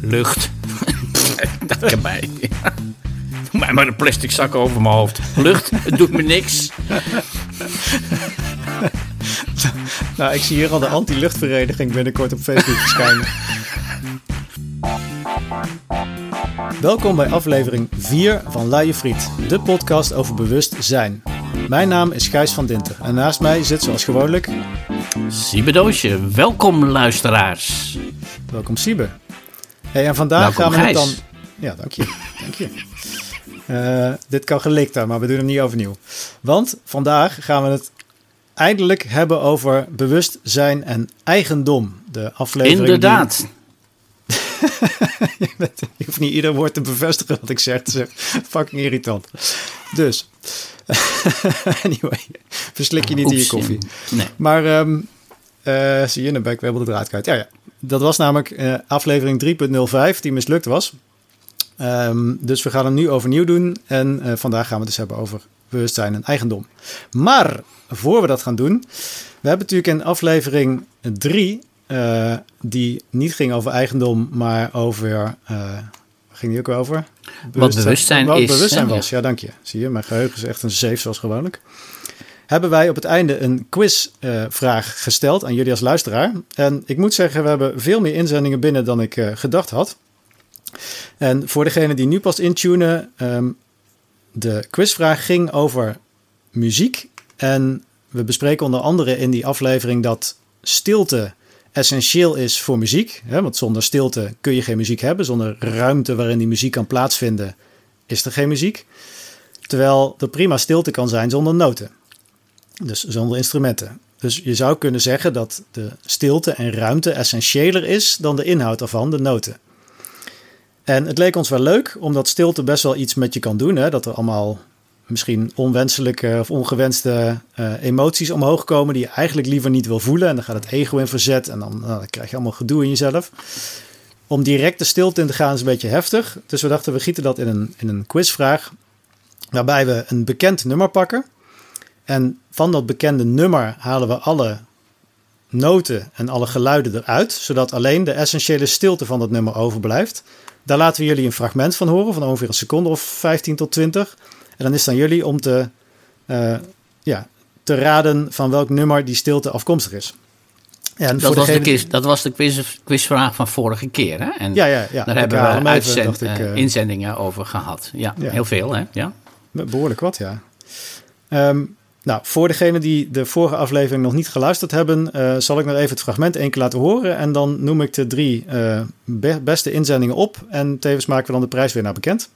Lucht. dat kan mij. Doe mij maar een plastic zak over mijn hoofd. Lucht, het doet me niks. Nou, ik zie hier al de anti-luchtvereniging binnenkort op Facebook verschijnen. Welkom bij aflevering 4 van Luie Friet, de podcast over bewust zijn. Mijn naam is Gijs van Dinter en naast mij zit zoals gewoonlijk... Siebe Doosje, welkom luisteraars. Welkom Siebe. Hey, en vandaag Welkom, gaan we het dan... Ja, dank je. Dank je. Eh, dit kan gelikt daar, maar we doen hem niet overnieuw. Want vandaag gaan we het eindelijk hebben over bewustzijn en eigendom. De aflevering die- Inderdaad. je, bent- je hoeft niet ieder woord te bevestigen wat ik zeg. Het is fucking irritant. Dus, anyway, verslik je niet in je koffie. Nee. Maar, ehm, eh, zie je, dan ben ik de draad kwijt. Ja, ja. Dat was namelijk eh, aflevering 3.05 die mislukt was. Ehm, dus we gaan hem nu overnieuw doen. En eh, vandaag gaan we het dus hebben over bewustzijn en eigendom. Maar, voor we dat gaan doen... We hebben natuurlijk in aflevering 3... eh, die niet ging over eigendom, maar over... waar ging die ook over? bewustzijn wat is, bewustzijn was, ja, dank je. Zie je, mijn geheugen is echt een zeef zoals gewoonlijk hebben wij op het einde een quizvraag gesteld aan jullie als luisteraar. En ik moet zeggen, we hebben veel meer inzendingen binnen dan ik eh, gedacht had. En voor degene die nu pas intunen, ehm, de quizvraag ging over muziek. En we bespreken onder andere in die aflevering dat stilte essentieel is voor muziek. Hè? Want zonder stilte kun je geen muziek hebben. Zonder ruimte waarin die muziek kan plaatsvinden, is er geen muziek. Terwijl er prima stilte kan zijn zonder noten. Dus zonder instrumenten. Dus je zou kunnen zeggen dat de stilte en ruimte essentiëler is dan de inhoud ervan, de noten. En het leek ons wel leuk, omdat stilte best wel iets met je kan doen. Hè? Dat er allemaal misschien onwenselijke of ongewenste eh, emoties omhoog komen die je eigenlijk liever niet wil voelen. En dan gaat het ego in verzet en dan, nou, dan krijg je allemaal gedoe in jezelf. Om direct de stilte in te gaan is een beetje heftig. Dus we dachten we gieten dat in een, in een quizvraag. Waarbij we een bekend nummer pakken. En van dat bekende nummer halen we alle noten en alle geluiden eruit, zodat alleen de essentiële stilte van dat nummer overblijft. Daar laten we jullie een fragment van horen, van ongeveer een seconde of 15 tot 20. En dan is het aan jullie om te, eh, ja, te raden van welk nummer die stilte afkomstig is. En Dat was, de quiz, dat was de quiz, quizvraag van vorige keer. Hè? En Ja, ja, ja. daar hebben we even, uitzend, ik, eh, eh. inzendingen over gehad. Ja, Ja. heel veel hè. Ja. Behoorlijk wat, ja. Ehm, nou, voor degenen die de vorige aflevering nog niet geluisterd hebben, eh, zal ik nog even het fragment één keer laten horen. En dan noem ik de drie eh, be- beste inzendingen op. En tevens maken we dan de prijswinnaar bekend.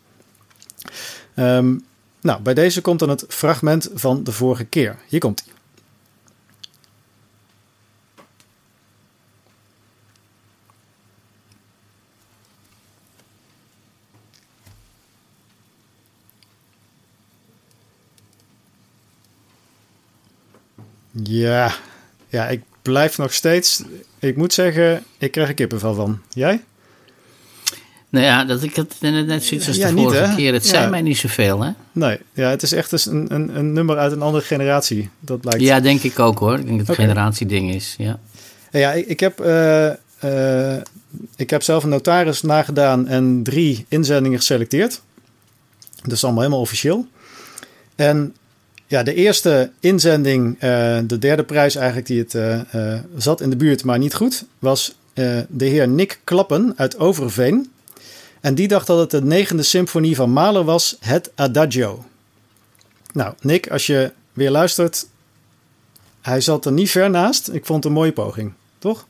Ehm, nou, bij deze komt dan het fragment van de vorige keer. Hier komt hij. Ja, ja, ik blijf nog steeds. Ik moet zeggen, ik krijg er kippenvel van. Jij? Nou ja, dat ik het net, zoiets als Ja, de niet, vorige hè? keer. Het Ja. zijn mij niet zoveel hè. Nee, ja, het is echt eens een, een, een nummer uit een andere generatie. Dat blijkt. Ja, denk ik ook hoor. Ik denk dat het een generatieding is. Ja. Ja, ik, ik, heb, eh, eh, ik heb zelf een notaris nagedaan en drie inzendingen geselecteerd. Dat is allemaal helemaal officieel. En ja, de eerste inzending, eh, de derde prijs eigenlijk die het eh, eh, zat in de buurt, maar niet goed, was de heer Nick Klappen uit Overveen. En die dacht dat het de negende symfonie van Mahler was, het Adagio. Nou, Nick, als je weer luistert, hij zat er niet ver naast. Ik vond het een mooie poging, toch?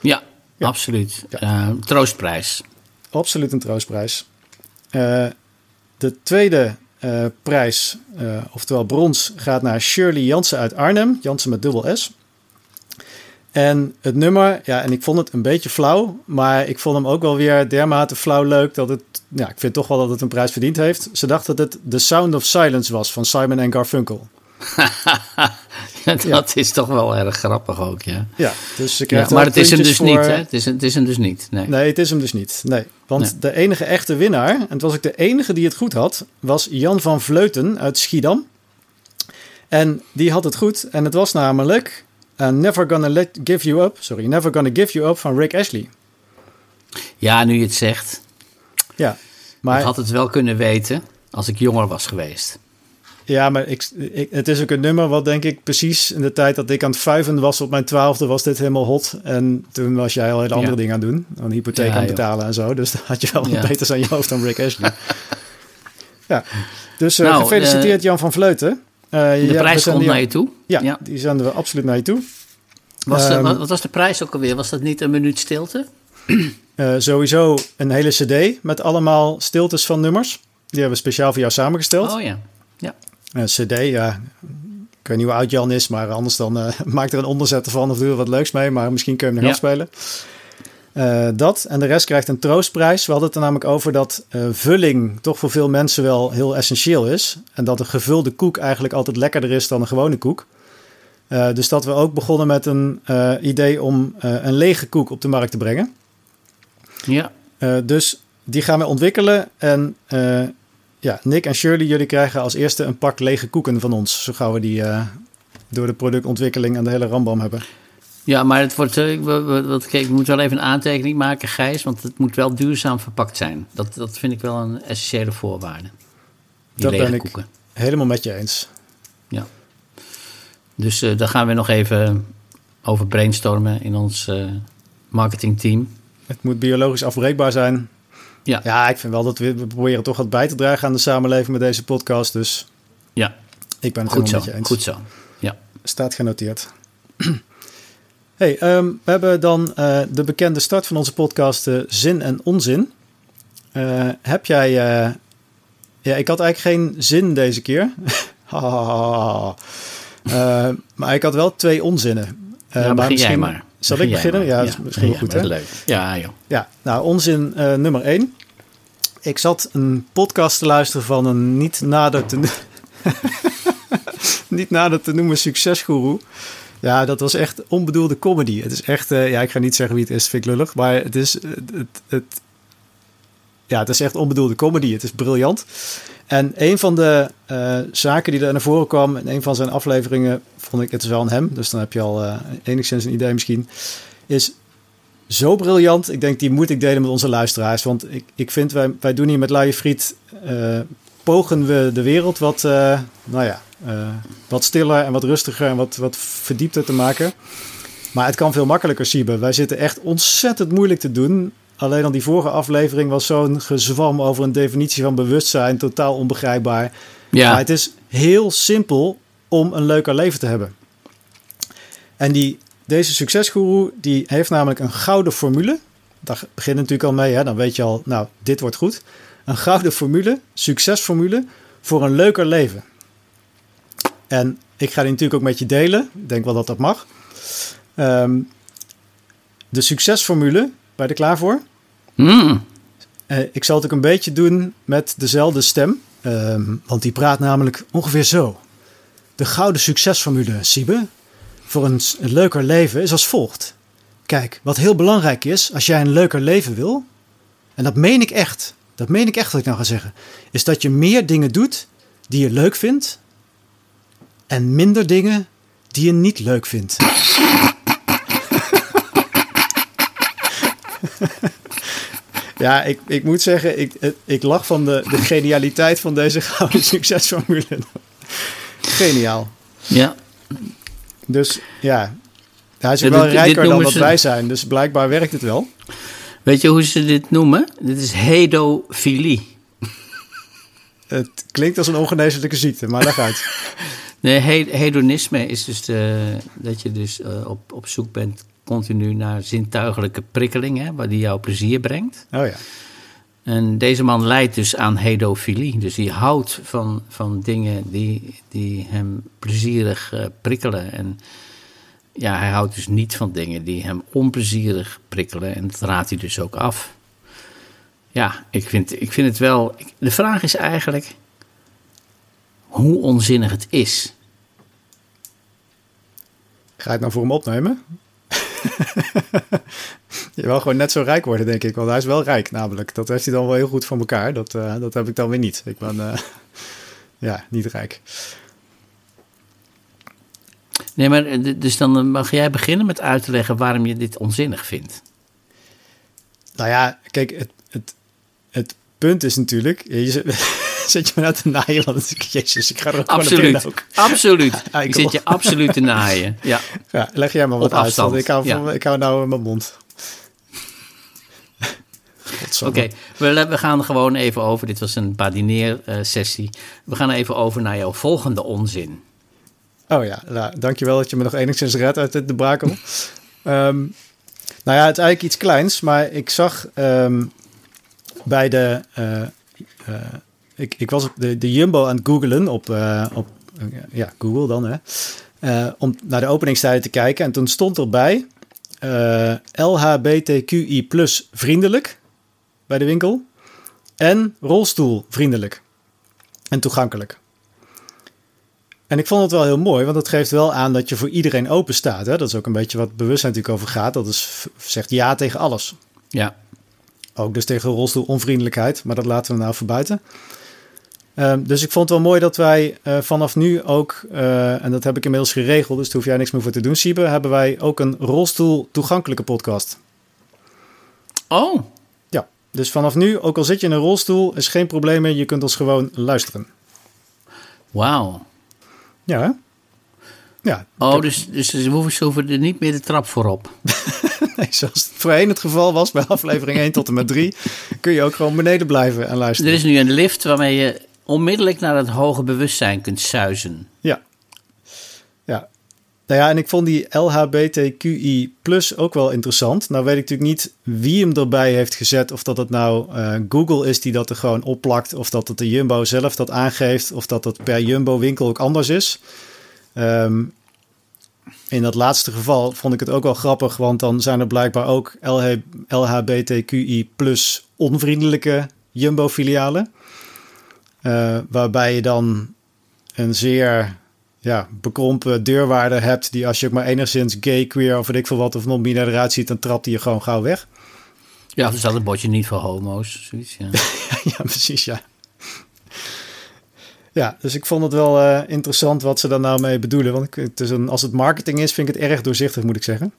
Ja, Ja. absoluut. Ja. Troostprijs. Absoluut een troostprijs. De tweede eh, prijs, eh, oftewel brons, gaat naar Shirley Jansen uit Arnhem. Jansen met dubbel S. En het nummer, ja, en ik vond het een beetje flauw, maar ik vond hem ook wel weer dermate flauw leuk dat het, ja, ik vind toch wel dat het een prijs verdiend heeft. Ze dacht dat het The Sound of Silence was van Simon Garfunkel. dat is toch wel erg grappig ook, ja. Ja, dus ze ja maar het is hem dus niet, hè? Het is, het is hem dus niet. Nee. Nee, het is hem dus niet. Nee. Want Nee. de enige echte winnaar, en het was ook de enige die het goed had, was Jan van Vleuten uit Schiedam. En die had het goed. En het was namelijk uh, Never Gonna Let Give You Up. Sorry, Never Gonna Give You Up van Rick Ashley. Ja, nu je het zegt. Ja, maar, Ik had het wel kunnen weten als ik jonger was geweest. Ja, maar ik, ik, het is ook een nummer wat denk ik precies in de tijd dat ik aan het vijven was op mijn twaalfde was dit helemaal hot. En toen was jij al hele andere Ja. dingen aan het doen. Een hypotheek Ja, aan joh. betalen en zo. Dus dan had je wel Ja. beters aan je hoofd dan Rick Ashley. ja, dus eh, Nou, gefeliciteerd Jan van Vleuten. Eh, De ja, prijs komt naar je toe. Ja, Ja. die zenden we absoluut naar je toe. Was de- Ehm, wat, was de prijs ook alweer? Was dat niet een minuut stilte? Eh, sowieso een hele cd met allemaal stiltes van nummers. Die hebben we speciaal voor jou samengesteld. Oh ja. Een cd, ja, ik weet niet hoe oud Jan is, maar anders dan eh, maak er een onderzetter van of doe er wat leuks mee. Maar misschien kun je hem nog Ja. afspelen. Eh, dat en de rest krijgt een troostprijs. We hadden het er namelijk over dat eh, vulling toch voor veel mensen wel heel essentieel is. En dat een gevulde koek eigenlijk altijd lekkerder is dan een gewone koek. Eh, dus dat we ook begonnen met een eh, idee om eh, een lege koek op de markt te brengen. Ja. Eh, dus die gaan we ontwikkelen. En eh, ja, Nick en Shirley, jullie krijgen als eerste een pak lege koeken van ons. Zo gauw we die eh, door de productontwikkeling en de hele rambam hebben. ja, maar het wordt, eh, ik, wat- kijk, moet wel even een aantekening maken, Gijs. Want het moet wel duurzaam verpakt zijn. Dat, dat vind ik wel een essentiële voorwaarde. Die Dat lege ben ik. koeken. Helemaal met je eens. Dus eh, daar gaan we nog even over brainstormen in ons marketingteam. Het moet biologisch afbreekbaar zijn. Ja. Ja, ik vind wel dat we, we proberen toch wat bij te dragen aan de samenleving met deze podcast. Dus Ja, ik ben het goed zo. met je eens. Goed zo. Ja. Staat genoteerd. hey, ehm, we hebben dan eh, de bekende start van onze podcast eh, Zin en Onzin. Eh, heb jij... ja, ik had eigenlijk geen zin deze keer. Maar ik had wel twee onzinnen. Ja, maar begin jij misschien- maar. Zal Begin ik beginnen? Ja, dat is misschien wel goed, dat hè? is leuk. Ja, joh. Ja, nou, onzin eh, nummer 1. Ik zat een podcast te luisteren van een niet nader te, niet nader te noemen succesgoeroe. Ja, dat was echt onbedoelde comedy. Het is echt, eh, ja, ik ga niet zeggen wie het is, vind ik lullig, maar het is, eh, het, het, ja, het is echt onbedoelde comedy. Het is briljant. En een van de eh, zaken die er naar voren kwam in een van zijn afleveringen, vond ik, het is wel een hem, dus dan heb je al eh, enigszins een idee misschien, is zo briljant. Ik denk, die moet ik delen met onze luisteraars. Want ik, ik vind, wij, wij doen hier met Luie Friet... eh, pogen we de wereld wat, nou ja, wat stiller en wat rustiger... en wat, wat verdiepter te maken. Maar het kan veel makkelijker, Siebe. Wij zitten echt ontzettend moeilijk te doen. Alleen al die vorige aflevering was zo'n gezwam over een definitie van bewustzijn. Totaal onbegrijpbaar. Maar Ja, het is heel simpel om een leuker leven te hebben. En die, deze succesgoeroe die heeft namelijk een gouden formule. Daar begint natuurlijk al mee. Hè? Dan weet je al, nou, dit wordt goed. Een gouden formule, succesformule voor een leuker leven. En ik ga die natuurlijk ook met je delen. Ik denk wel dat dat mag. Ehm, de succesformule, ben je er klaar voor? Mm. Eh, ik zal het ook een beetje doen met dezelfde stem. Ehm, want die praat namelijk ongeveer zo. De gouden succesformule, Siebe, voor een, een leuker leven is als volgt. Kijk, wat heel belangrijk is als jij een leuker leven wil, en dat meen ik echt, dat meen ik echt wat ik nou ga zeggen, is dat je meer dingen doet die je leuk vindt en minder dingen die je niet leuk vindt. Ja, ik, ik moet zeggen, ik, ik lach van de, de genialiteit van deze gouden succesformule. Geniaal. ja. Dus ja, hij is Ja, wel dit- dit rijker dan wat ze- wij zijn. Dus blijkbaar werkt het wel. Weet je hoe ze dit noemen? Dit is hedofilie. Het klinkt als een ongeneeslijke ziekte, maar leg uit. Nee, he- hedonisme is dus de, dat je dus eh, op, op zoek bent continu naar zintuigelijke prikkelingen, waar die jou plezier brengt. Oh ja. En deze man leidt dus aan hedofilie. Dus die houdt van, van dingen die, die hem plezierig eh, prikkelen. En ja, hij houdt dus niet van dingen die hem onplezierig prikkelen. En dat raadt hij dus ook af. Ja, ik vind, ik vind het wel. ik- de vraag is eigenlijk hoe onzinnig het is. Ga je het nou voor hem opnemen? je wil gewoon net zo rijk worden, denk ik. Want hij is wel rijk, namelijk. Dat heeft hij dan wel heel goed voor elkaar. Dat, eh, dat heb ik dan weer niet. Ik ben eh, ja, niet rijk. Nee, maar eh, dus dan mag jij beginnen met uit te leggen waarom je dit onzinnig vindt. Nou ja, kijk, het, het, het punt is natuurlijk... Je zet, je me nou te naaien, want ik, jezus, ik ga er ook absoluut, gewoon op Absoluut, ik zit je absoluut te naaien, ja. ja leg jij maar wat Op afstand, uit, ik hou, ja. ik hou nou in mijn mond. Oké, we, we gaan gewoon even over. Dit was een badineer-sessie. we gaan even over naar jouw volgende onzin. Oh ja, nou, dankjewel dat je me nog enigszins redt uit dit debakel. Ehm nou ja, het is eigenlijk iets kleins, maar ik zag ehm, bij de... eh, eh, ik, ik was de, de Jumbo aan het googlen op, eh, op eh, ja, Google dan, hè. eh, om naar de openingstijden te kijken. En toen stond erbij eh LHBTQI plus vriendelijk bij de winkel. En rolstoelvriendelijk en toegankelijk. En ik vond het wel heel mooi, want het geeft wel aan dat je voor iedereen open staat. Hè? Dat is ook een beetje wat bewustzijn natuurlijk over gaat. Dat is, zegt ja tegen alles. Ja, Ook dus tegen rolstoelonvriendelijkheid, maar dat laten we nou voor buiten. Ehm, dus ik vond het wel mooi dat wij eh, vanaf nu ook, eh, en dat heb ik inmiddels geregeld, dus daar hoef jij niks meer voor te doen, Siebe, hebben wij ook een rolstoel toegankelijke podcast. oh, Ja, dus vanaf nu, ook al zit je in een rolstoel, is geen probleem meer, je kunt ons gewoon luisteren. wauw. Ja, hè? Ja, Oh, dus, dus ze hoeven, er niet meer de trap voorop. Nee, zoals het voorheen het geval was bij aflevering 1 tot en met 3, kun je ook gewoon beneden blijven en Er luisteren. is nu een lift waarmee je onmiddellijk naar het hoge bewustzijn kunt suizen. Ja. Ja. Nou ja, en ik vond die LHBTQI plus ook wel interessant. Nou weet ik natuurlijk niet wie hem erbij heeft gezet. Of dat het nou eh, Google is die dat er gewoon opplakt. Of dat het de Jumbo zelf dat aangeeft. Of dat het per Jumbo winkel ook anders is. Ehm, in dat laatste geval vond ik het ook wel grappig. Want dan zijn er blijkbaar ook LH LHBTQI plus onvriendelijke Jumbo Eh, waarbij je dan een zeer ja, bekrompen deurwaarde hebt... die als je ook maar enigszins gay, queer of weet ik veel wat... of non-binair eruit ziet, dan trapt hij je gewoon gauw weg. Ja, er staat een bordje niet voor homo's. Zoiets, ja. ja, precies, ja. Ja, dus ik vond het wel eh, interessant wat ze daar nou mee bedoelen. Want ik- het is een, als het marketing is, vind ik het erg doorzichtig, moet ik zeggen.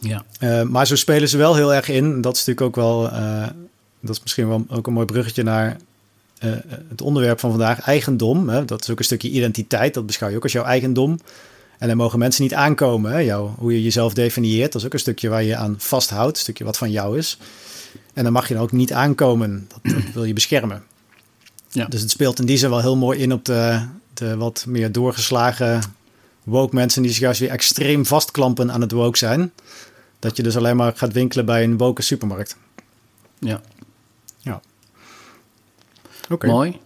ja. Eh, maar zo spelen ze wel heel erg in. Dat is natuurlijk ook wel... dat is misschien wel ook een mooi bruggetje naar... eh, het onderwerp van vandaag, eigendom. Hè? Dat is ook een stukje identiteit. Dat beschouw je ook als jouw eigendom. En daar mogen mensen niet aankomen. Hè? Jou, hoe je jezelf definieert. Dat is ook een stukje waar je aan vasthoudt. Een stukje wat van jou is. En dan mag je er ook niet aankomen. Dat, dat wil je beschermen. Ja. Dus het speelt in die zin wel heel mooi in op de, de wat meer doorgeslagen woke mensen... die zich juist weer extreem vastklampen aan het woke zijn. Dat je dus alleen maar gaat winkelen bij een woke supermarkt. ja. Mooi.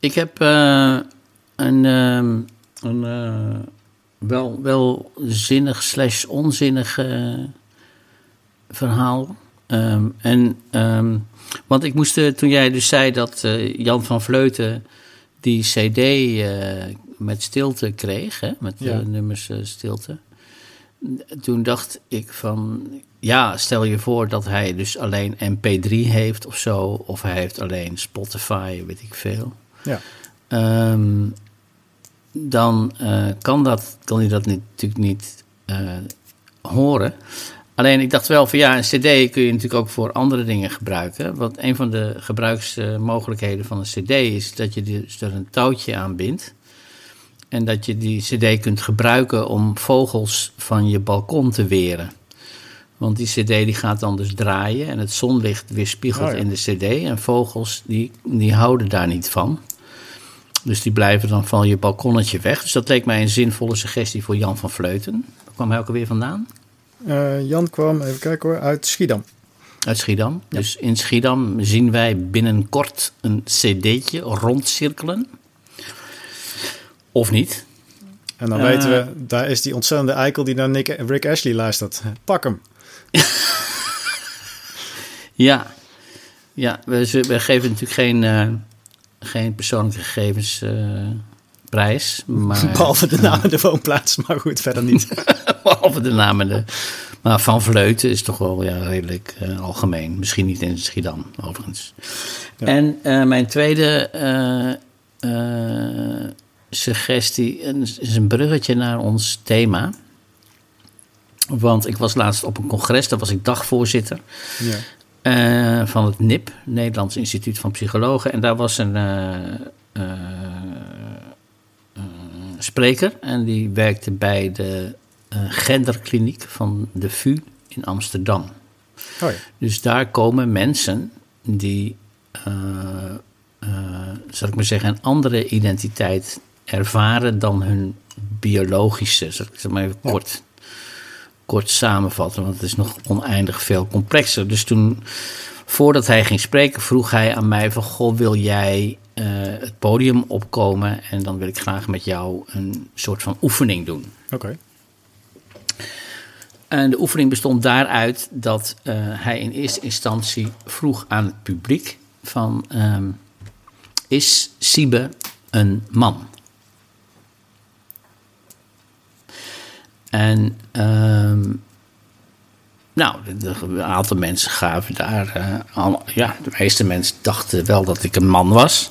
Ik heb eh, een, ehm, een eh, wel, wel zinnig slash onzinnig eh, verhaal. Ehm, en, ehm, want ik moest, toen jij dus zei dat Jan van Vleuten die cd met stilte kreeg, hè, met Ja. nummers stilte. Toen dacht ik van, ja, stel je voor dat hij dus alleen MP3 heeft of zo, of hij heeft alleen Spotify, weet ik veel. Ja. Ehm, dan eh, kan, dat, kan hij dat niet- natuurlijk niet eh, horen. Alleen ik dacht wel van ja, een CD kun je natuurlijk ook voor andere dingen gebruiken. Want een van de gebruiksmogelijkheden van een CD is dat je dus er een touwtje aan bindt. En dat je die CD kunt gebruiken om vogels van je balkon te weren. Want die CD die gaat dan dus draaien en het zonlicht weerspiegelt Oh ja. in de CD. En vogels die, die houden daar niet van. Dus die blijven dan van je balkonnetje weg. Dus dat leek mij een zinvolle suggestie voor Jan van Vleuten. Waar kwam hij ook alweer vandaan? Eh, Jan kwam, even kijken hoor, uit Schiedam. Uit Schiedam. Dus in Schiedam zien wij binnenkort een cd'tje rondcirkelen. Of niet. En dan Eh. weten we, daar is die ontzettende eikel die naar Nick, Rick Ashley luistert. Pak hem. Ja, ja we, we geven natuurlijk geen, eh, geen persoonlijke gegevens eh, prijs. Maar, Behalve de naam en de woonplaats, maar goed, verder niet. behalve de naam en de... Maar Van Vleuten is toch wel ja, redelijk eh, algemeen. Misschien niet in Schiedam, overigens. Ja. En eh, mijn tweede eh, eh, suggestie is een bruggetje naar ons thema. Want ik was laatst op een congres, daar was ik dagvoorzitter. Ja. eh, van het NIP, Nederlands Instituut van Psychologen. En daar was een eh, eh, spreker en die werkte bij de genderkliniek van de VU in Amsterdam. Dus daar komen mensen die, zal ik maar zeggen, een andere identiteit ervaren dan hun biologische. Zal ik het maar even Ja. kort, kort samenvatten, want het is nog oneindig veel complexer. Dus toen, voordat hij ging spreken, vroeg hij aan mij van, goh, wil jij eh, het podium opkomen en dan wil ik graag met jou een soort van oefening doen. Oké. En de oefening bestond daaruit dat eh, hij in eerste instantie vroeg aan het publiek van... ehm, is Siebe een man? En ehm, nou, een aantal mensen gaven daar... eh, al- ja, de meeste mensen dachten wel dat ik een man was.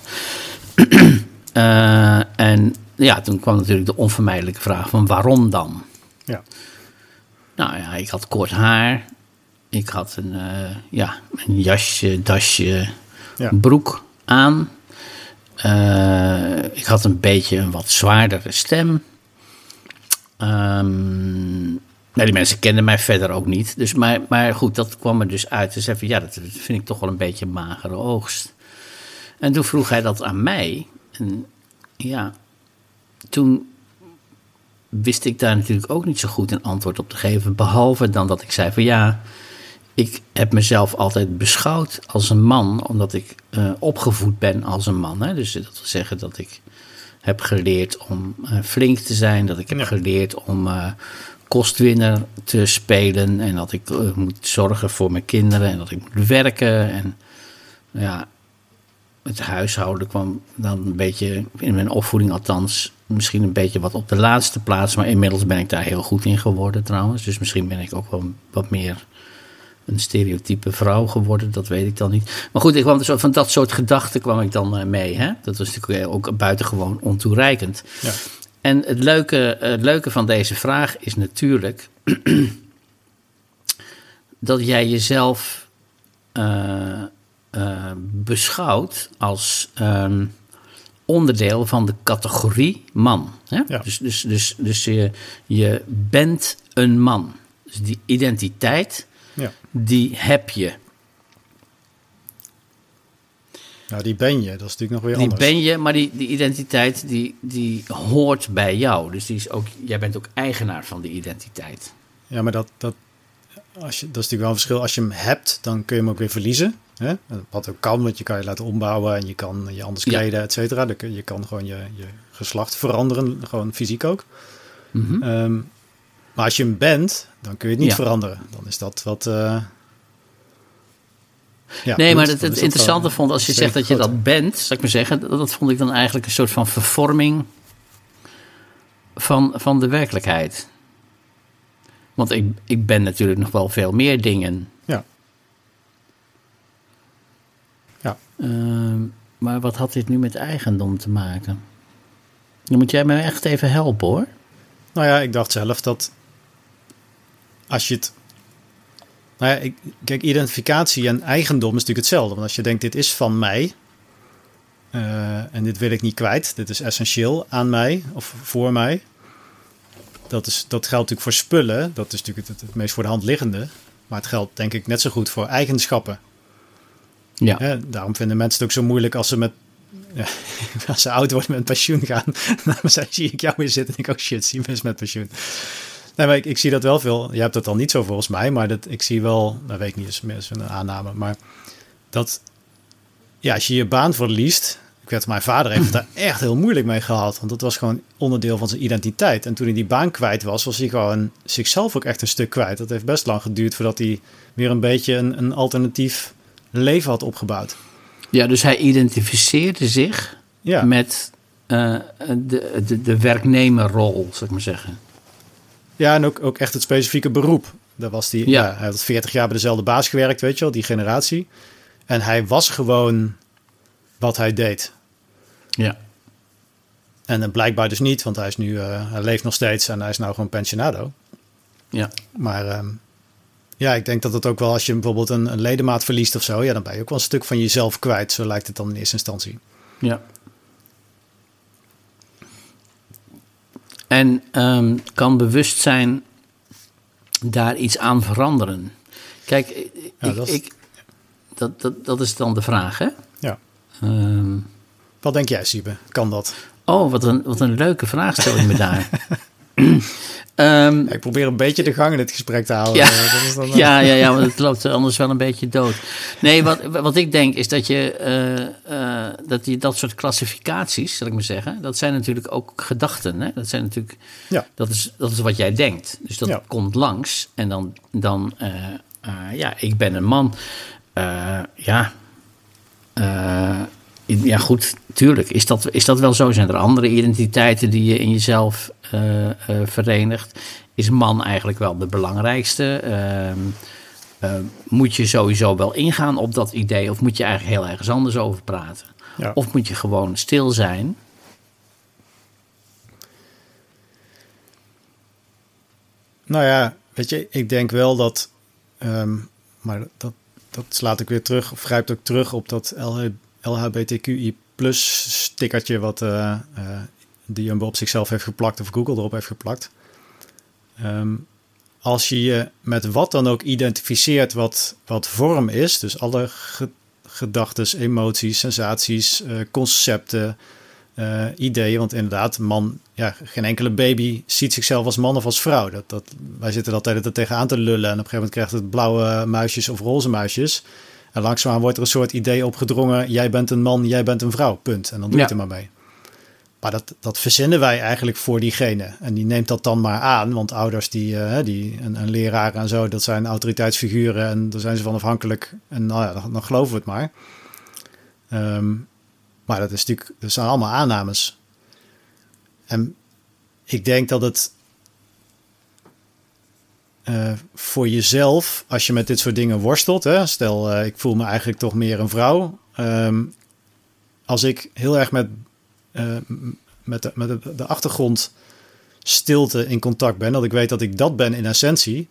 Eh, en ja, toen kwam natuurlijk de onvermijdelijke vraag van waarom dan? Ja. Nou ja, ik had kort haar. Ik had een, eh, ja, een jasje, dasje, Ja. broek aan. Ik had een beetje een wat zwaardere stem. Nou, die mensen kenden mij verder ook niet. Dus, maar, maar goed, dat kwam er dus uit. Dus even, ja, dat vind ik toch wel een beetje een magere oogst. En toen vroeg hij dat aan mij. En ja, toen wist ik daar natuurlijk ook niet zo goed een antwoord op te geven. Behalve dan dat ik zei van ja, ik heb mezelf altijd beschouwd als een man, omdat ik eh, opgevoed ben als een man. Hè? Dus dat wil zeggen dat ik heb geleerd om eh, flink te zijn, dat ik heb Ja. geleerd om eh, kostwinner te spelen en dat ik eh, moet zorgen voor mijn kinderen en dat ik moet werken. En ja, het huishouden kwam dan een beetje, in mijn opvoeding althans, misschien een beetje wat op de laatste plaats. Maar inmiddels ben ik daar heel goed in geworden trouwens. Dus misschien ben ik ook wel wat meer een stereotype vrouw geworden, dat weet ik dan niet. Maar goed, ik kwam dus van dat soort gedachten kwam ik dan eh, mee. Hè? Dat was natuurlijk ook buitengewoon ontoereikend. Ja. En het leuke, het leuke van deze vraag is natuurlijk dat jij jezelf eh, eh, beschouwt als ehm, onderdeel van de categorie man. Hè? Ja. Dus, dus, dus, dus je, je bent een man. Dus die identiteit, Ja. die heb je. Nou, die ben je. Dat is natuurlijk nog weer Die anders. ben je, maar die, die identiteit die, die hoort bij jou. Dus die is ook, jij bent ook eigenaar van die identiteit. Ja, maar dat, dat, als je, dat is natuurlijk wel een verschil. Als je hem hebt, dan kun je hem ook weer verliezen. Hè? Wat ook kan, want je kan je laten ombouwen en je kan je anders Ja. kleden, et cetera. Je kan gewoon je, je geslacht veranderen, gewoon fysiek ook. Mhm. Ehm, maar als je hem bent, dan kun je het niet Ja. veranderen. Dan is dat wat... eh, ja, nee, maar het, interessante vond als je zegt dat je groter. dat bent, zal ik maar zeggen, dat, dat vond ik dan eigenlijk een soort van vervorming van, van de werkelijkheid. Want ik, ik ben natuurlijk nog wel veel meer dingen. Ja. Ja. Ehm, maar wat had dit nu met eigendom te maken? Dan moet jij me echt even helpen hoor. Nou ja, ik dacht zelf dat als je het. Nou ja, ik, kijk, identificatie en eigendom is natuurlijk hetzelfde. Want als je denkt, dit is van mij. eh, en dit wil ik niet kwijt. Dit is essentieel aan mij of voor mij. Dat, is, dat geldt natuurlijk voor spullen. Dat is natuurlijk het, het meest voor de hand liggende. Maar het geldt denk ik net zo goed voor eigenschappen. Ja. Hè, daarom vinden mensen het ook zo moeilijk als ze met. Ja, als ze oud worden met pensioen gaan. Dan zie ik jou weer zitten en ik ook shit, zie is met pensioen. Nee, maar ik, ik zie dat wel veel. Je hebt dat dan niet zo volgens mij, maar dat, ik zie wel, dat weet ik niet, meer is een aanname. Maar dat, ja, als je je baan verliest. Ik weet, mijn vader heeft het daar echt heel moeilijk mee gehad. Want dat was gewoon onderdeel van zijn identiteit. En toen hij die baan kwijt was, was hij gewoon zichzelf ook echt een stuk kwijt. Dat heeft best lang geduurd voordat hij weer een beetje een, een alternatief leven had opgebouwd. ja, dus hij identificeerde zich Ja. met eh, de, de, de werknemerrol, zal ik maar zeggen. Ja, en ook, ook echt het specifieke beroep. Daar was die, Ja. ja. hij had 40 jaar bij dezelfde baas gewerkt, weet je wel, die generatie. En hij was gewoon wat hij deed. Ja. En dan blijkbaar dus niet, want hij is nu, eh, hij leeft nog steeds en hij is nou gewoon pensionado. Ja. Maar ehm, ja, ik denk dat het ook wel als je bijvoorbeeld een, een ledemaat verliest of zo, ja, dan ben je ook wel een stuk van jezelf kwijt. Zo lijkt het dan in eerste instantie. Ja. En ehm, kan bewustzijn daar iets aan veranderen? Kijk, ik, Ja, dat is- ik, dat, dat, dat is dan de vraag, hè? Ja. Ehm, Wat denk jij, Siebe? Kan dat? oh, wat een, wat een leuke vraag stel je me daar. Ehm, ik probeer een beetje de gang in het gesprek te houden. Ja. Dat is dan, eh, ja, ja, ja, want het loopt anders wel een beetje dood. Nee, wat, wat ik denk is dat je, eh, eh, dat je dat soort klassificaties, zal ik maar zeggen, dat zijn natuurlijk ook gedachten. Hè? Dat zijn natuurlijk, Ja. dat, is, dat is wat jij denkt. Dus dat Ja. komt langs en dan, dan ja, ik ben een man. Ja, ja, goed, tuurlijk. Is dat, is dat wel zo? Zijn er andere identiteiten die je in jezelf eh, eh, verenigt? Is man eigenlijk wel de belangrijkste? Ehm, eh, moet je sowieso wel ingaan op dat idee? Of moet je eigenlijk heel ergens anders over praten? Ja. Of moet je gewoon stil zijn? Nou ja, weet je, ik denk wel dat, ehm, maar dat, dat slaat ik weer terug, of grijpt ook terug op dat LH LHBTQI plus stickertje wat eh, eh, de Jumbo op zichzelf heeft geplakt of Google erop heeft geplakt. Ehm, als je je met wat dan ook identificeert wat, wat vorm is, dus alle ge gedachten, emoties, sensaties, eh, concepten, ideeën. Want inderdaad, man, ja, geen enkele baby ziet zichzelf als man of als vrouw. Dat, dat, wij zitten altijd er tegenaan te lullen. En op een gegeven moment krijgt het blauwe muisjes of roze muisjes. En langzaamaan wordt er een soort idee opgedrongen. Jij bent een man, jij bent een vrouw. Punt. En dan doe je Ja. het er maar mee. Maar dat, dat verzinnen wij eigenlijk voor diegene. En die neemt dat dan maar aan. Want ouders, die, eh, die, een, een leraar en zo, dat zijn autoriteitsfiguren. En daar zijn ze van afhankelijk. En nou ja, dan, dan geloven we het maar. Ehm, maar dat, is natuurlijk, dat zijn allemaal aannames. En ik denk dat het eh, voor jezelf, als je met dit soort dingen worstelt, hè, stel eh, ik voel me eigenlijk toch meer een vrouw. Ehm, als ik heel erg met, eh, met, de, met de, achtergrond stilte in contact ben, dat ik weet dat ik dat ben in essentie.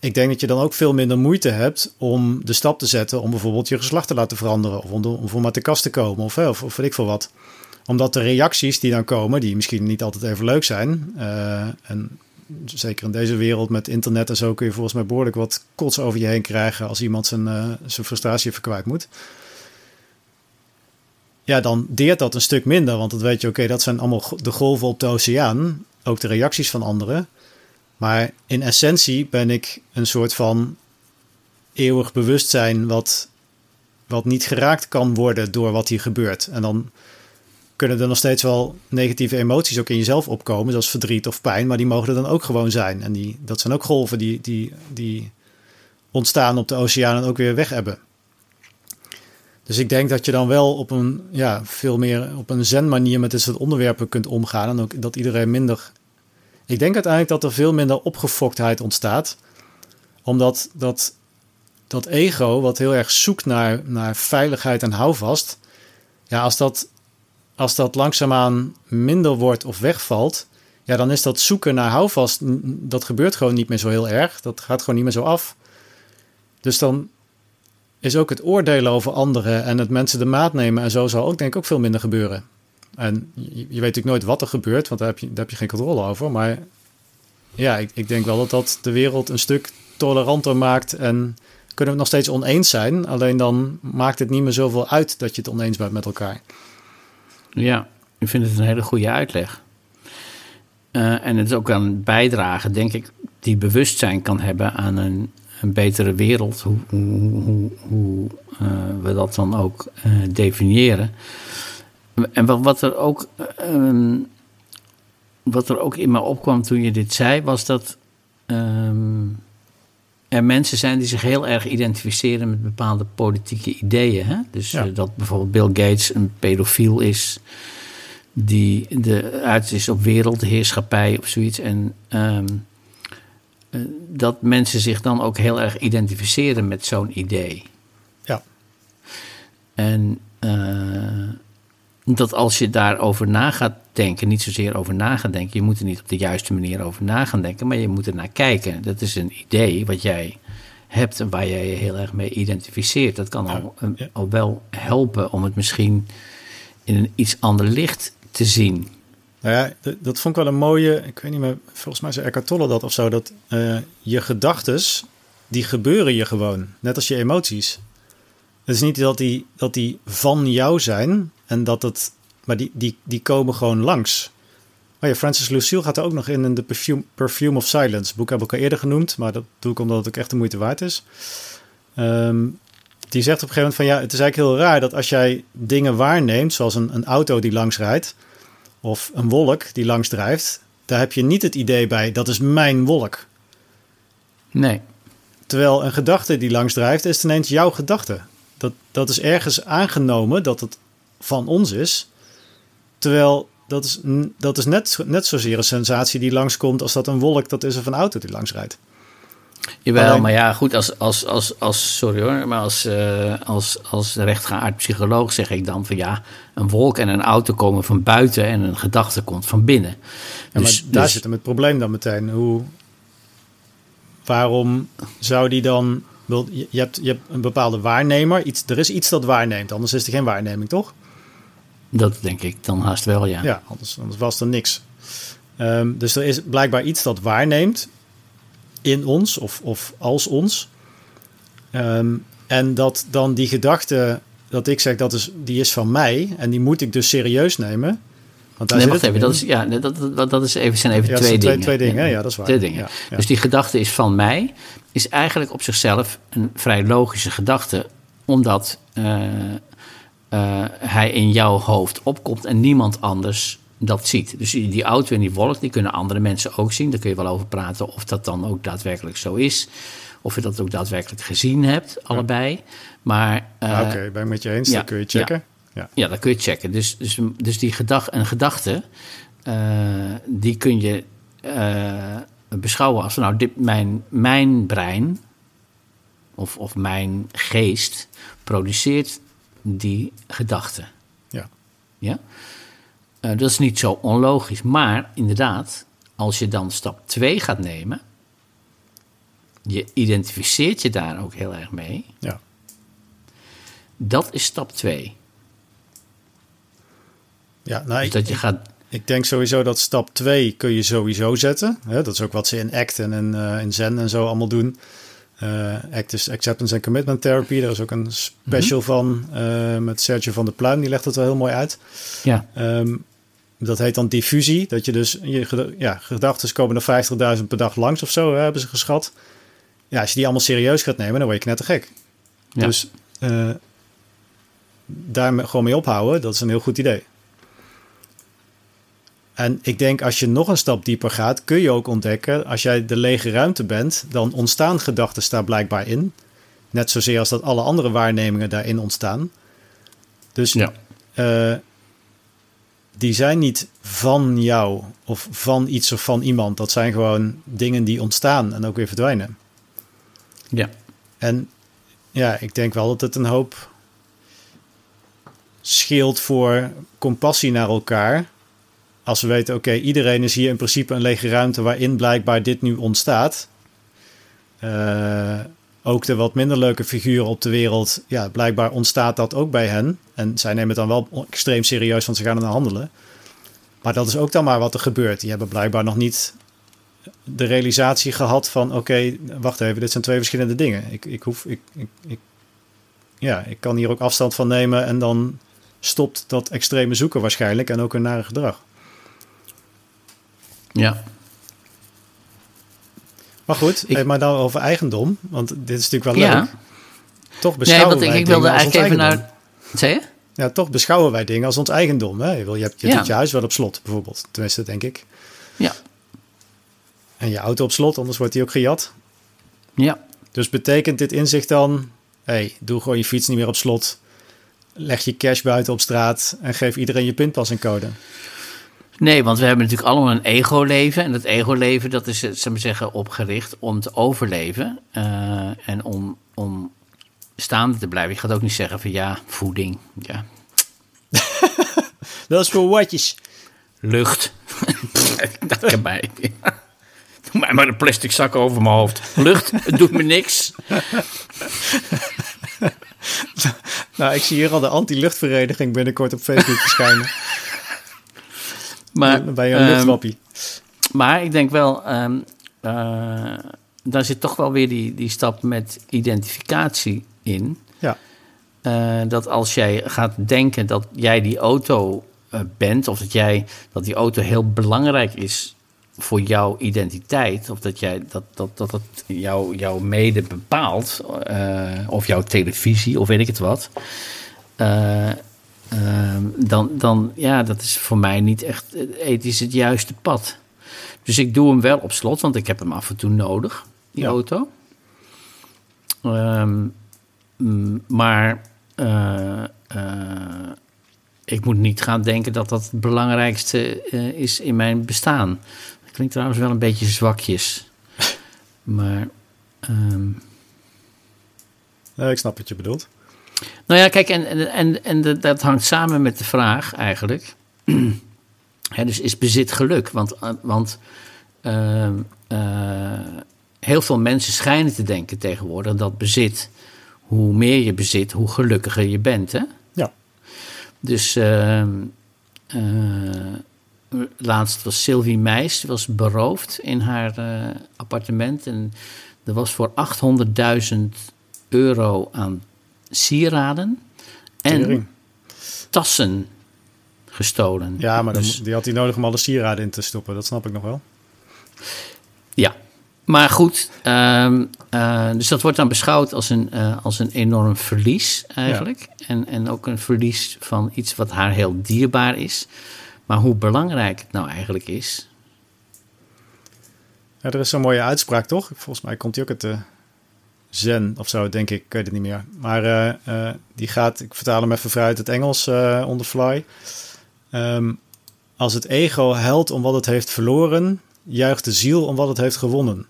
Ik denk dat je dan ook veel minder moeite hebt om de stap te zetten om bijvoorbeeld je geslacht te laten veranderen. Of om, om voor uit de kast te komen of, of, weet ik veel wat. Omdat de reacties die dan komen, die misschien niet altijd even leuk zijn. en zeker in deze wereld met internet en zo kun je volgens mij behoorlijk wat kots over je heen krijgen als iemand zijn, eh, zijn frustratie even kwijt moet. Ja, dan deert dat een stuk minder, want dan weet je, oké, dat zijn allemaal de golven op de oceaan, ook de reacties van anderen. Maar in essentie ben ik een soort van eeuwig bewustzijn wat, wat niet geraakt kan worden door wat hier gebeurt. En dan kunnen er nog steeds wel negatieve emoties ook in jezelf opkomen, zoals verdriet of pijn, maar die mogen er dan ook gewoon zijn. En die, dat zijn ook golven die, die, die ontstaan op de oceaan en ook weer weg hebben. Dus ik denk dat je dan wel op een ja, veel meer op een zen manier met dit soort onderwerpen kunt omgaan. En ook dat iedereen minder. Ik denk uiteindelijk dat er veel minder opgefoktheid ontstaat. Omdat dat, dat ego, wat heel erg zoekt naar, naar veiligheid en houvast. Ja, als dat, als dat langzaamaan minder wordt of wegvalt. Ja, dan is dat zoeken naar houvast. Dat gebeurt gewoon niet meer zo heel erg. Dat gaat gewoon niet meer zo af. Dus dan is ook het oordelen over anderen en het mensen de maat nemen en zo zal ook denk ik ook veel minder gebeuren. En je, weet natuurlijk nooit wat er gebeurt, want daar heb je, daar heb je geen controle over. Maar ja, ik, ik denk wel dat dat de wereld een stuk toleranter maakt en kunnen we nog steeds oneens zijn. Alleen dan maakt het niet meer zoveel uit dat je het oneens bent met elkaar. Ja, ik vind het een hele goede uitleg. Eh, en het is ook aan het bijdragen, denk ik, die bewustzijn kan hebben aan een, een betere wereld. Hoe, hoe, hoe, hoe eh, we dat dan ook eh, definiëren. En wat, wat er ook. ehm, wat er ook in me opkwam toen je dit zei, was dat ehm, er mensen zijn die zich heel erg identificeren met bepaalde politieke ideeën. Hè? Dus Ja. eh, dat bijvoorbeeld Bill Gates een pedofiel is, die de uit is op wereldheerschappij of zoiets. En ehm, eh, dat mensen zich dan ook heel erg identificeren met zo'n idee. Ja. En eh, dat als je daarover na gaat denken, niet zozeer over na gaan denken, je moet er niet op de juiste manier over na gaan denken, maar je moet er naar kijken. Dat is een idee wat jij hebt en waar jij je heel erg mee identificeert. Dat kan al, ja. al wel helpen om het misschien in een iets ander licht te zien. Nou ja, dat vond ik wel een mooie. Ik weet niet meer, volgens mij zei Eckhart Tolle dat of zo. Dat eh, je gedachtes, die gebeuren je gewoon. Net als je emoties. Het is niet dat die, dat die van jou zijn. En dat het. Maar die, die, die komen gewoon langs. Oh ja, Francis Lucille gaat er ook nog in in de Perfume, Perfume of Silence. boek heb ik al eerder genoemd. Maar dat doe ik omdat het ook echt de moeite waard is. Ehm, die zegt op een gegeven moment van ja, het is eigenlijk heel raar dat als jij dingen waarneemt, zoals een, een auto die langs rijdt, of een wolk die langs drijft, daar heb je niet het idee bij, dat is mijn wolk. Nee. Terwijl een gedachte die langs drijft, is ineens jouw gedachte. Dat, dat is ergens aangenomen dat het van ons is. Terwijl dat is, dat is net, net zozeer een sensatie die langskomt als dat een wolk dat is of een auto die langs rijdt. Jawel, Alleen- maar ja, goed, als, als, als, als sorry hoor, maar als, eh, als, als rechtgeaard psycholoog zeg ik dan van ja, een wolk en een auto komen van buiten en een gedachte komt van binnen. Ja, Dus, maar daar dus- zit hem het probleem dan meteen. Hoe, waarom zou die dan... je hebt, je hebt een bepaalde waarnemer. Iets, er is iets dat waarneemt, anders is er geen waarneming, toch? Dat denk ik dan haast wel, ja. Ja, anders, anders was er niks. Ehm, dus er is blijkbaar iets dat waarneemt in ons of, of als ons. Ehm, en dat dan die gedachte, dat ik zeg, dat is, die is van mij en die moet ik dus serieus nemen. Want daar Nee, wacht even, dat, is, ja, dat, dat, dat is even, zijn even Ja, twee, zijn twee- dingen. twee dingen? Ja, dat is waar. Twee dingen. Ja. Dus die gedachte is van mij, is eigenlijk op zichzelf een vrij logische gedachte, omdat eh, eh, hij in jouw hoofd opkomt en niemand anders dat ziet. Dus die, auto en die wolk, die kunnen andere mensen ook zien. Daar kun je wel over praten of dat dan ook daadwerkelijk zo is. Of je dat ook daadwerkelijk gezien hebt, allebei. Maar Ah, Oké, ben ik met je eens. ja, dat kun je checken. Ja. ja, dat kun je checken. Dus, dus, dus die gedag, een gedachte, eh, die kun je beschouwen als nou, dit, mijn, mijn brein of, of mijn geest produceert die gedachte. Ja. Ja? Eh, dat is niet zo onlogisch, maar inderdaad, als je dan stap 2 gaat nemen, je identificeert je daar ook heel erg mee. Ja. Dat is stap 2. Ja, nou, Dus ik, dat je gaat ik denk sowieso dat stap 2 kun je sowieso zetten. Hè? Dat is ook wat ze in ACT en in, eh, in Zen en zo allemaal doen. Eh ACT is Acceptance and Commitment Therapy. Daar is ook een special van eh, met Sergio van der Pluim. Die legt het wel heel mooi uit. Ja, Ehm, dat heet dan diffusie. Dat je dus, je ja, gedachten komen er 50.000 per dag langs of zo, hè, hebben ze geschat. Ja, als je die allemaal serieus gaat nemen, dan word je knettergek. Ja. Dus eh daar gewoon mee ophouden, dat is een heel goed idee. En ik denk als je nog een stap dieper gaat, kun je ook ontdekken, als jij de lege ruimte bent, dan ontstaan gedachten daar blijkbaar in. Net zozeer als dat alle andere waarnemingen daarin ontstaan. Dus ja. eh, die zijn niet van jou of van iets of van iemand. Dat zijn gewoon dingen die ontstaan en ook weer verdwijnen. ja. En ja, ik denk wel dat het een hoop scheelt voor compassie naar elkaar. Als we weten, oké, iedereen is hier in principe een lege ruimte waarin blijkbaar dit nu ontstaat. Eh, ook de wat minder leuke figuren op de wereld, ja, blijkbaar ontstaat dat ook bij hen. En zij nemen het dan wel extreem serieus, want ze gaan er naar handelen. Maar dat is ook dan maar wat er gebeurt. Die hebben blijkbaar nog niet de realisatie gehad van... oké, wacht even, dit zijn twee verschillende dingen. Ik, ik, hoef, ik, ik, ja, ik kan hier ook afstand van nemen... en dan stopt dat extreme zoeken waarschijnlijk... en ook hun nare gedrag. Ja. Maar goed, Ik- hey, maar dan over eigendom. Want dit is natuurlijk wel Ja. leuk. Toch Nee, beschouwen want ik, wij ik wilde dingen als ons eigenlijk even eigendom. naar... Zei je? Ja, toch beschouwen wij dingen als ons eigendom. Hè? Je, wil, je, hebt, je Ja. doet je huis wel op slot, bijvoorbeeld. Tenminste, denk ik. Ja. En je auto op slot, anders wordt die ook gejat. Ja. Dus betekent dit inzicht dan... hey, doe gewoon je fiets niet meer op slot. Leg je cash buiten op straat... en geef iedereen je pinpas en code. Nee, want we hebben natuurlijk allemaal een ego-leven. En dat ego-leven, dat is, eh, we maar zeggen, opgericht om te overleven. eh, en om, om staande te blijven. Je gaat ook niet zeggen van ja, voeding. Ja. Dat is voor watjes. Lucht. dat kan mij. Doe mij maar een plastic zak over mijn hoofd. Lucht, het doet me niks. Nou, ik zie hier al de anti-luchtvereniging binnenkort op Facebook verschijnen. Maar, Bij een ehm, luchtwappie. maar ik denk wel, eh, daar zit toch wel weer die, die stap met identificatie in. Ja. Eh, dat als jij gaat denken dat jij die auto eh, bent, of dat, jij, dat die auto heel belangrijk is voor jouw identiteit, of dat jij dat, dat, dat het jou, jouw mede bepaalt, of jouw televisie, of weet ik het wat. Eh, ehm, dan, dan, ja, dat is voor mij niet echt ethisch het juiste pad. Dus ik doe hem wel op slot, want ik heb hem af en toe nodig, die Ja. auto. Ehm, mm, maar eh, eh, ik moet niet gaan denken dat dat het belangrijkste eh, is in mijn bestaan. Dat klinkt trouwens wel een beetje zwakjes. Maar, ehm, ik snap wat je bedoelt. Nou ja, kijk, en, en, en, dat hangt samen met de vraag eigenlijk. Dus is bezit geluk? Want, eh, want ehm, eh, heel veel mensen schijnen te denken tegenwoordig dat bezit, hoe meer je bezit, hoe gelukkiger je bent. Hè? Ja. Dus ehm, eh, laatst was Sylvie Meis die was beroofd in haar eh, appartement. En er was voor 800.000 euro aan sieraden en Tering. tassen gestolen. Ja, maar dan, Dus- die had hij nodig om alle sieraden in te stoppen. Dat snap ik nog wel. Ja, maar goed, ehm, eh, dus dat wordt dan beschouwd als een, eh, als een enorm verlies eigenlijk. En, en ook een verlies van iets wat haar heel dierbaar is. Maar hoe belangrijk het nou eigenlijk is. Ja, er is zo'n mooie uitspraak, toch? Volgens mij komt die ook uit de Zen of zo, denk ik. Ik weet het niet meer. Maar eh, eh, die gaat, ik vertaal hem even vrij uit het Engels eh on the fly. Ehm, als het ego huilt om wat het heeft verloren, juicht de ziel om wat het heeft gewonnen.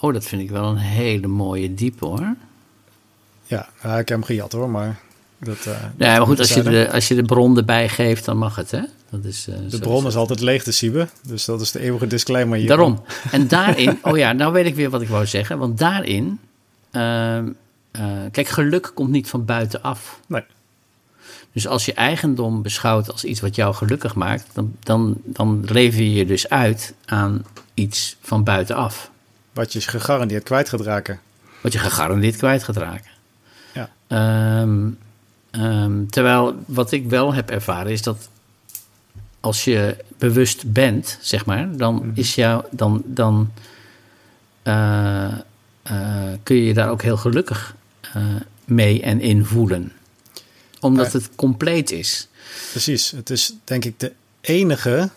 Oh, dat vind ik wel een hele mooie diepe hoor. Ja, ja, ik heb hem gejat hoor, maar dat... Nee, maar goed, als je, de, als je de bron erbij geeft, dan mag het hè. Dat is, eh, De bron is is altijd leeg te sieben, dus dat is de eeuwige disclaimer hier. Daarom. En daarin, oh ja, nou weet ik weer wat ik wou zeggen. Want daarin, ehm, eh, kijk, geluk komt niet van buitenaf. Nee. Dus als je eigendom beschouwt als iets wat jou gelukkig maakt, dan, dan, dan lever je je dus uit aan iets van buitenaf. Wat je gegarandeerd kwijt gaat raken. Wat je gegarandeerd kwijt gaat raken. Ja. Ehm, ehm, terwijl wat ik wel heb ervaren is dat als je bewust bent, zeg maar, dan is jou, dan, dan eh, eh, kun je je daar ook heel gelukkig eh, mee en in voelen. Omdat het compleet is. Precies, het is denk ik de enige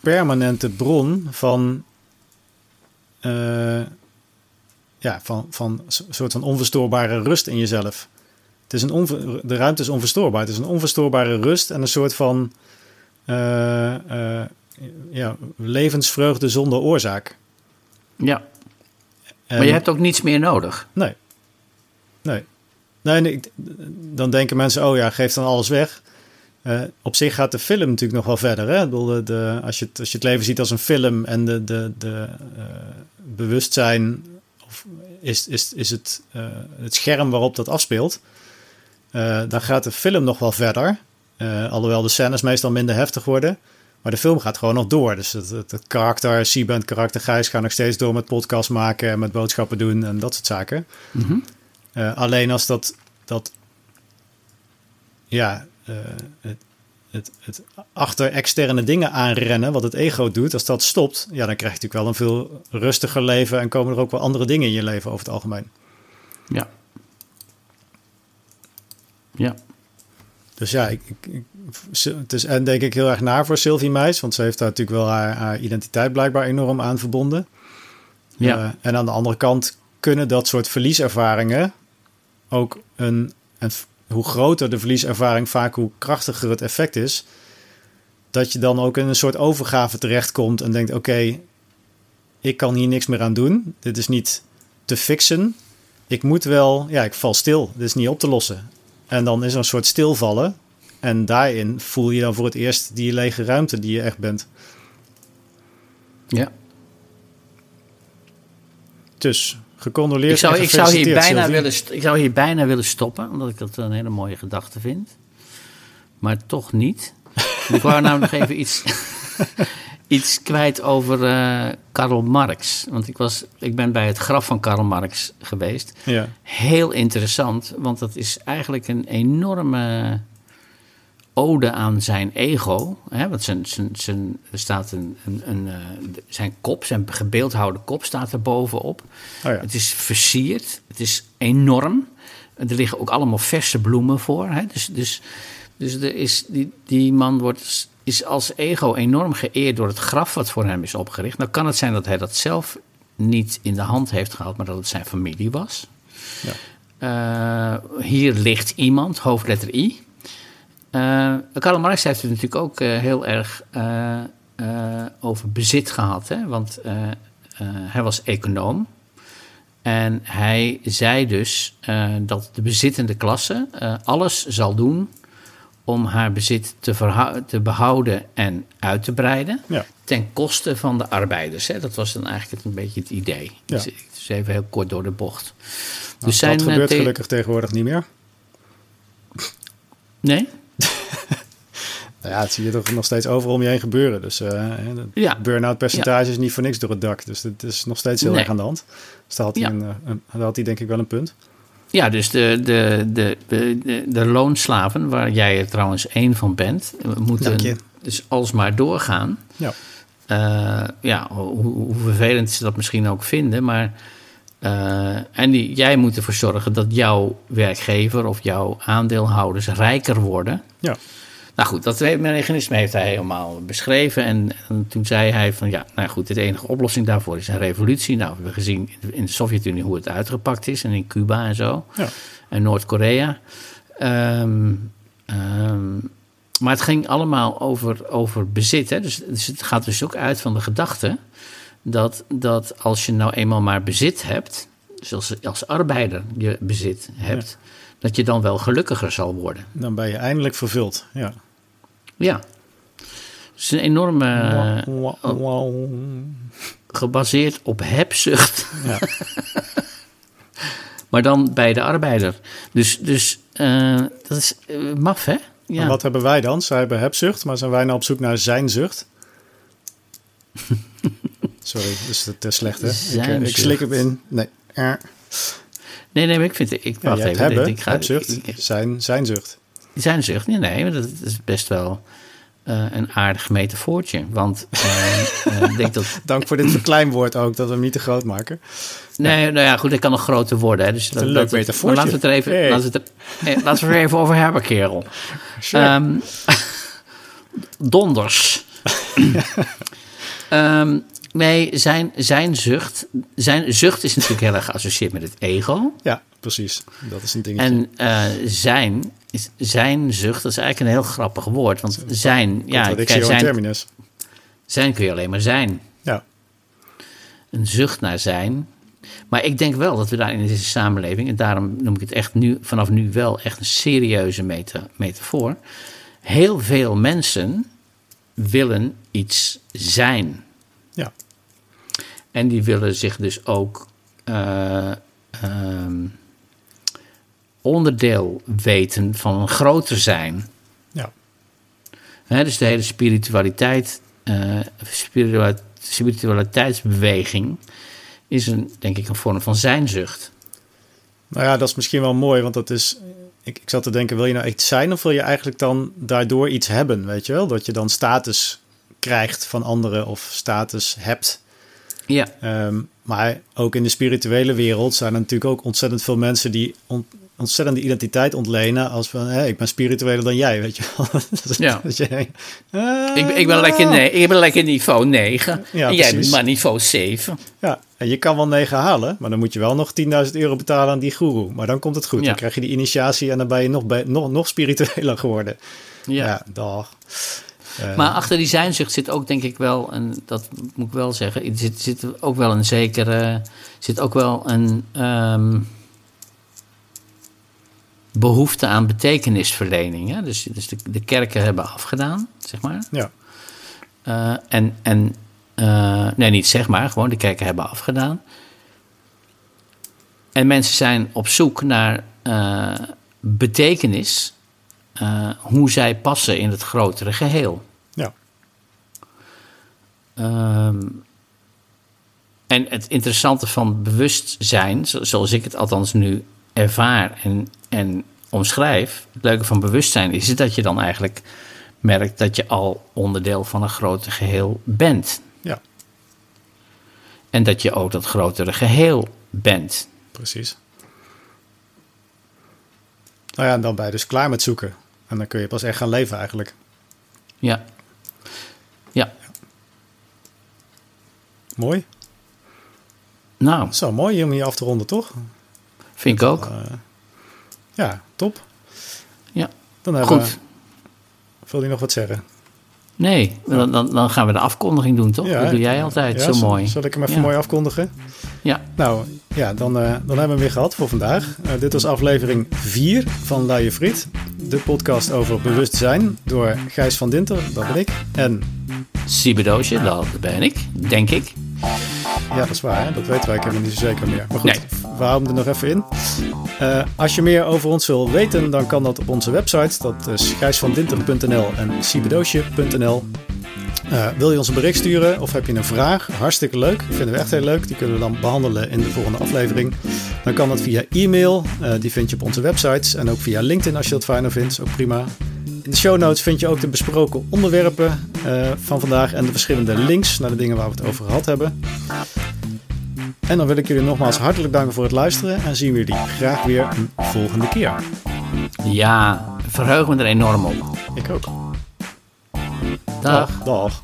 permanente bron van, ja, van, van een soort van onverstoorbare rust in jezelf. Het is een de ruimte is onverstoorbaar. Het is een onverstoorbare rust en een soort van ja, levensvreugde zonder oorzaak. Ja. En- Maar je hebt ook niets meer nodig. Nee. Nee. Nee, dan denken mensen, oh ja, geef dan alles weg. Eh, op zich gaat de film natuurlijk nog wel verder. Hè? De, de- als, je het, als je het leven ziet als een film en de, de, de eh, bewustzijn of is, is, is het, eh, het scherm waarop dat afspeelt, eh, dan gaat de film nog wel verder. Eh, alhoewel de scènes meestal minder heftig worden. Maar de film gaat gewoon nog door. Dus het, het, het karakter, Siebent, karakter Gijs gaan nog steeds door met podcast maken en met boodschappen doen en dat soort zaken. Mhm. Eh, alleen als dat, dat ja, eh, het, het, het achter externe dingen aanrennen, wat het ego doet, als dat stopt, ja, dan krijg je natuurlijk wel een veel rustiger leven en komen er ook wel andere dingen in je leven over het algemeen. Ja. Ja. Dus ja, ik, ik, het is en denk ik heel erg naar voor Sylvie Meis, want ze heeft daar natuurlijk wel haar, haar identiteit blijkbaar enorm aan verbonden. Ja. Eh, en aan de andere kant kunnen dat soort verlieservaringen ook een, en hoe groter de verlieservaring, vaak hoe krachtiger het effect is, dat je dan ook in een soort overgave terechtkomt en denkt: oké, ik kan hier niks meer aan doen. Dit is niet te fixen. Ik moet wel, ja, ik val stil. Dit is niet op te lossen. En dan is er een soort stilvallen. En daarin voel je dan voor het eerst die lege ruimte die je echt bent. Ja. Dus gecondoleerd. Ik zou, ik, zou hier bijna Sylvie. willen, ik zou hier bijna willen stoppen, omdat ik dat een hele mooie gedachte vind. Maar toch niet. ik wou nou nog even iets, iets kwijt over eh, Karl Marx. Want ik, was, ik ben bij het graf van Karl Marx geweest. Ja, Heel interessant, want dat is eigenlijk een enorme ode aan zijn ego. Hè? Want zijn, zijn, zijn, er staat een, een, een, eh, zijn kop, zijn gebeeldhouwde kop staat er bovenop. oh ja. Het is versierd, het is enorm. Er liggen ook allemaal verse bloemen voor. Hè? Dus, dus, dus er is, die, die man wordt, is als ego enorm geëerd door het graf wat voor hem is opgericht. Nou kan het zijn dat hij dat zelf niet in de hand heeft gehad, maar dat het zijn familie was. Ja. Eh, hier ligt iemand, hoofdletter I. Eh Karl Marx heeft het natuurlijk ook eh, heel erg over bezit gehad. Hè? Want hij was econoom. En hij zei dus dat de bezittende klasse alles zal doen om haar bezit te, te behouden en uit te breiden. Ja. Ten koste van de arbeiders. Hè? Dat was dan eigenlijk een beetje het idee. Ja. Dus, dus even heel kort door de bocht. Nou, dus zijn, dat gebeurt gelukkig tegenwoordig niet meer. Nee? Nou ja, het zie je toch nog steeds overal om je heen gebeuren. Dus eh Ja. burn-out percentage is niet voor niks door het dak. Dus het is nog steeds heel Nee. erg aan de hand. Dus daar had, hij een, eh, een, daar had hij denk ik wel een punt. Ja, dus de, de, de, de, de, loonslaven, waar jij er trouwens één van bent, moeten dus alsmaar doorgaan. Ja. Eh, ja, hoe, hoe vervelend ze dat misschien ook vinden, maar. eh, en die, jij moet ervoor zorgen dat jouw werkgever of jouw aandeelhouders rijker worden. Ja. Nou goed, dat mechanisme heeft hij helemaal beschreven. En, en toen zei hij van ja, nou goed, de enige oplossing daarvoor is een revolutie. Nou, we hebben gezien in de Sovjet-Unie hoe het uitgepakt is en in Cuba en zo. Ja. En Noord-Korea. Ehm, ehm, maar het ging allemaal over, over bezit. Hè? Dus, dus het gaat dus ook uit van de gedachte dat, dat als je nou eenmaal maar bezit hebt, dus als, als arbeider je bezit hebt, dat je dan wel gelukkiger zal worden. Dan ben je eindelijk vervuld. Ja. Ja. Het is een enorme, gebaseerd op hebzucht, Ja. maar dan bij de arbeider. Dus, dus eh, dat is eh, maf, hè? En Ja. wat hebben wij dan? Zij hebben hebzucht, maar zijn wij nou op zoek naar zijnzucht? Sorry, dus te slecht hè? Ik, eh, ik slik hem in. Nee. Nee, nee, maar ik vind het. Ik, Ja, wacht hebt even. hebben, ik ga, hebzucht, ik- ik- zijn, zijnzucht. Zijn zucht? Nee, nee, maar dat is best wel eh, een aardig metafoortje. Want eh, eh, ik denk dat. Dank voor dit verkleinwoord ook, dat we hem niet te groot maken. Nee, nou ja, goed, hij kan nog groter worden. Hè, dus dat, een leuk dat- maar metafoortje. Laten we het er even, Hey. laten we het er, laten we er even over hebben, kerel. Sure. Ehm, donders. Ehm, nee, zijn, zijn zucht. Zijn zucht is natuurlijk heel erg geassocieerd met het ego. ja, precies. Dat is een dingetje. En eh, zijn, is, zijn zucht, dat is eigenlijk een heel grappig woord. Want zijn, ja, kijk, zijn, terminus. zijn kun je alleen maar zijn. Ja, Een zucht naar zijn. Maar ik denk wel dat we daar in deze samenleving, en daarom noem ik het echt nu, vanaf nu wel echt een serieuze meta, metafoor. Heel veel mensen willen iets zijn. ja, En die willen zich dus ook eh, ehm, onderdeel weten van een groter zijn. ja. Hè, dus de hele spiritualiteit, eh, spirituali- spiritualiteitsbeweging is een, denk ik, een vorm van zijnzucht. Nou ja, dat is misschien wel mooi, want dat is... Ik, ik zat te denken, wil je nou echt zijn of wil je eigenlijk dan daardoor iets hebben, weet je wel? Dat je dan status krijgt van anderen of status hebt. Ja, Ehm, maar ook in de spirituele wereld zijn er natuurlijk ook ontzettend veel mensen die on- ontzettende identiteit ontlenen als van, hé, ik ben spiritueler dan jij, weet je wel? Dat Ja. dat je ah, ik, ben- ik, ben lekker nee, ik ben lekker niveau 9 Ja, en jij precies. bent maar niveau 7. Ja, en je kan wel 9 halen, maar dan moet je wel nog 10.000 euro betalen aan die guru. Maar dan komt het goed. Ja. Dan krijg je die initiatie en dan ben je nog, bij, nog, nog spiritueler geworden. Ja. Ja, dag. Eh, Maar achter die zijnzucht zit ook, denk ik wel, en dat moet ik wel zeggen, er zit, zit ook wel een zekere, zit ook wel een ehm, behoefte aan betekenisverlening. Hè? Dus, dus de, de kerken hebben afgedaan, zeg maar. Ja. Uh, en, en uh, nee, niet zeg maar, gewoon de kerken hebben afgedaan. En mensen zijn op zoek naar uh, betekenis, hoe zij passen in het grotere geheel. Ja. Um, en het interessante van bewustzijn, zoals ik het althans nu ervaar en, en omschrijf, het leuke van bewustzijn is dat je dan eigenlijk merkt dat je al onderdeel van een groter geheel bent. Ja. En dat je ook dat grotere geheel bent. Precies. Nou ja, en dan ben je dus klaar met zoeken. En dan kun je pas echt gaan leven eigenlijk. Ja. Ja. Mooi. Nou. Zo mooi om hier af te ronden, toch? Vind ik ook. Uh, ja, top. Ja. Dan hebben Goed. We, wil je nog wat zeggen? Nee, dan, dan, dan, gaan we de afkondiging doen, toch? Ja, dat doe jij altijd ja, zo mooi. Zal ik hem even mooi afkondigen? Ja. Nou, ja, dan, uh, dan hebben we hem weer gehad voor vandaag. Uh, dit was aflevering 4 van Luie Friet. De podcast over bewustzijn door Gijs van Dinter, dat ben ik. En... Sibedoosje, dat ben ik, denk ik. Ja, dat is waar. Hè? Dat weten wij helemaal niet zo zeker meer. Maar goed, nee. We houden er nog even in. Uh, als je meer over ons wil weten, dan kan dat op onze website. Dat is gijsvandinter.nl en sibedoosje.nl. Uh, wil je ons een bericht sturen of heb je een vraag? Hartstikke leuk. Vinden we echt heel leuk. Die kunnen we dan behandelen in de volgende aflevering. Dan kan dat via e-mail. Uh, die vind je op onze websites. En ook via LinkedIn als je dat fijner vindt. Ook prima. In de show notes vind je ook de besproken onderwerpen van vandaag en de verschillende links naar de dingen waar we het over gehad hebben. En dan wil ik jullie nogmaals hartelijk danken voor het luisteren en zien we jullie graag weer een volgende keer. Ja, verheug me er enorm op. Ik ook. Dag. Dag. Dag.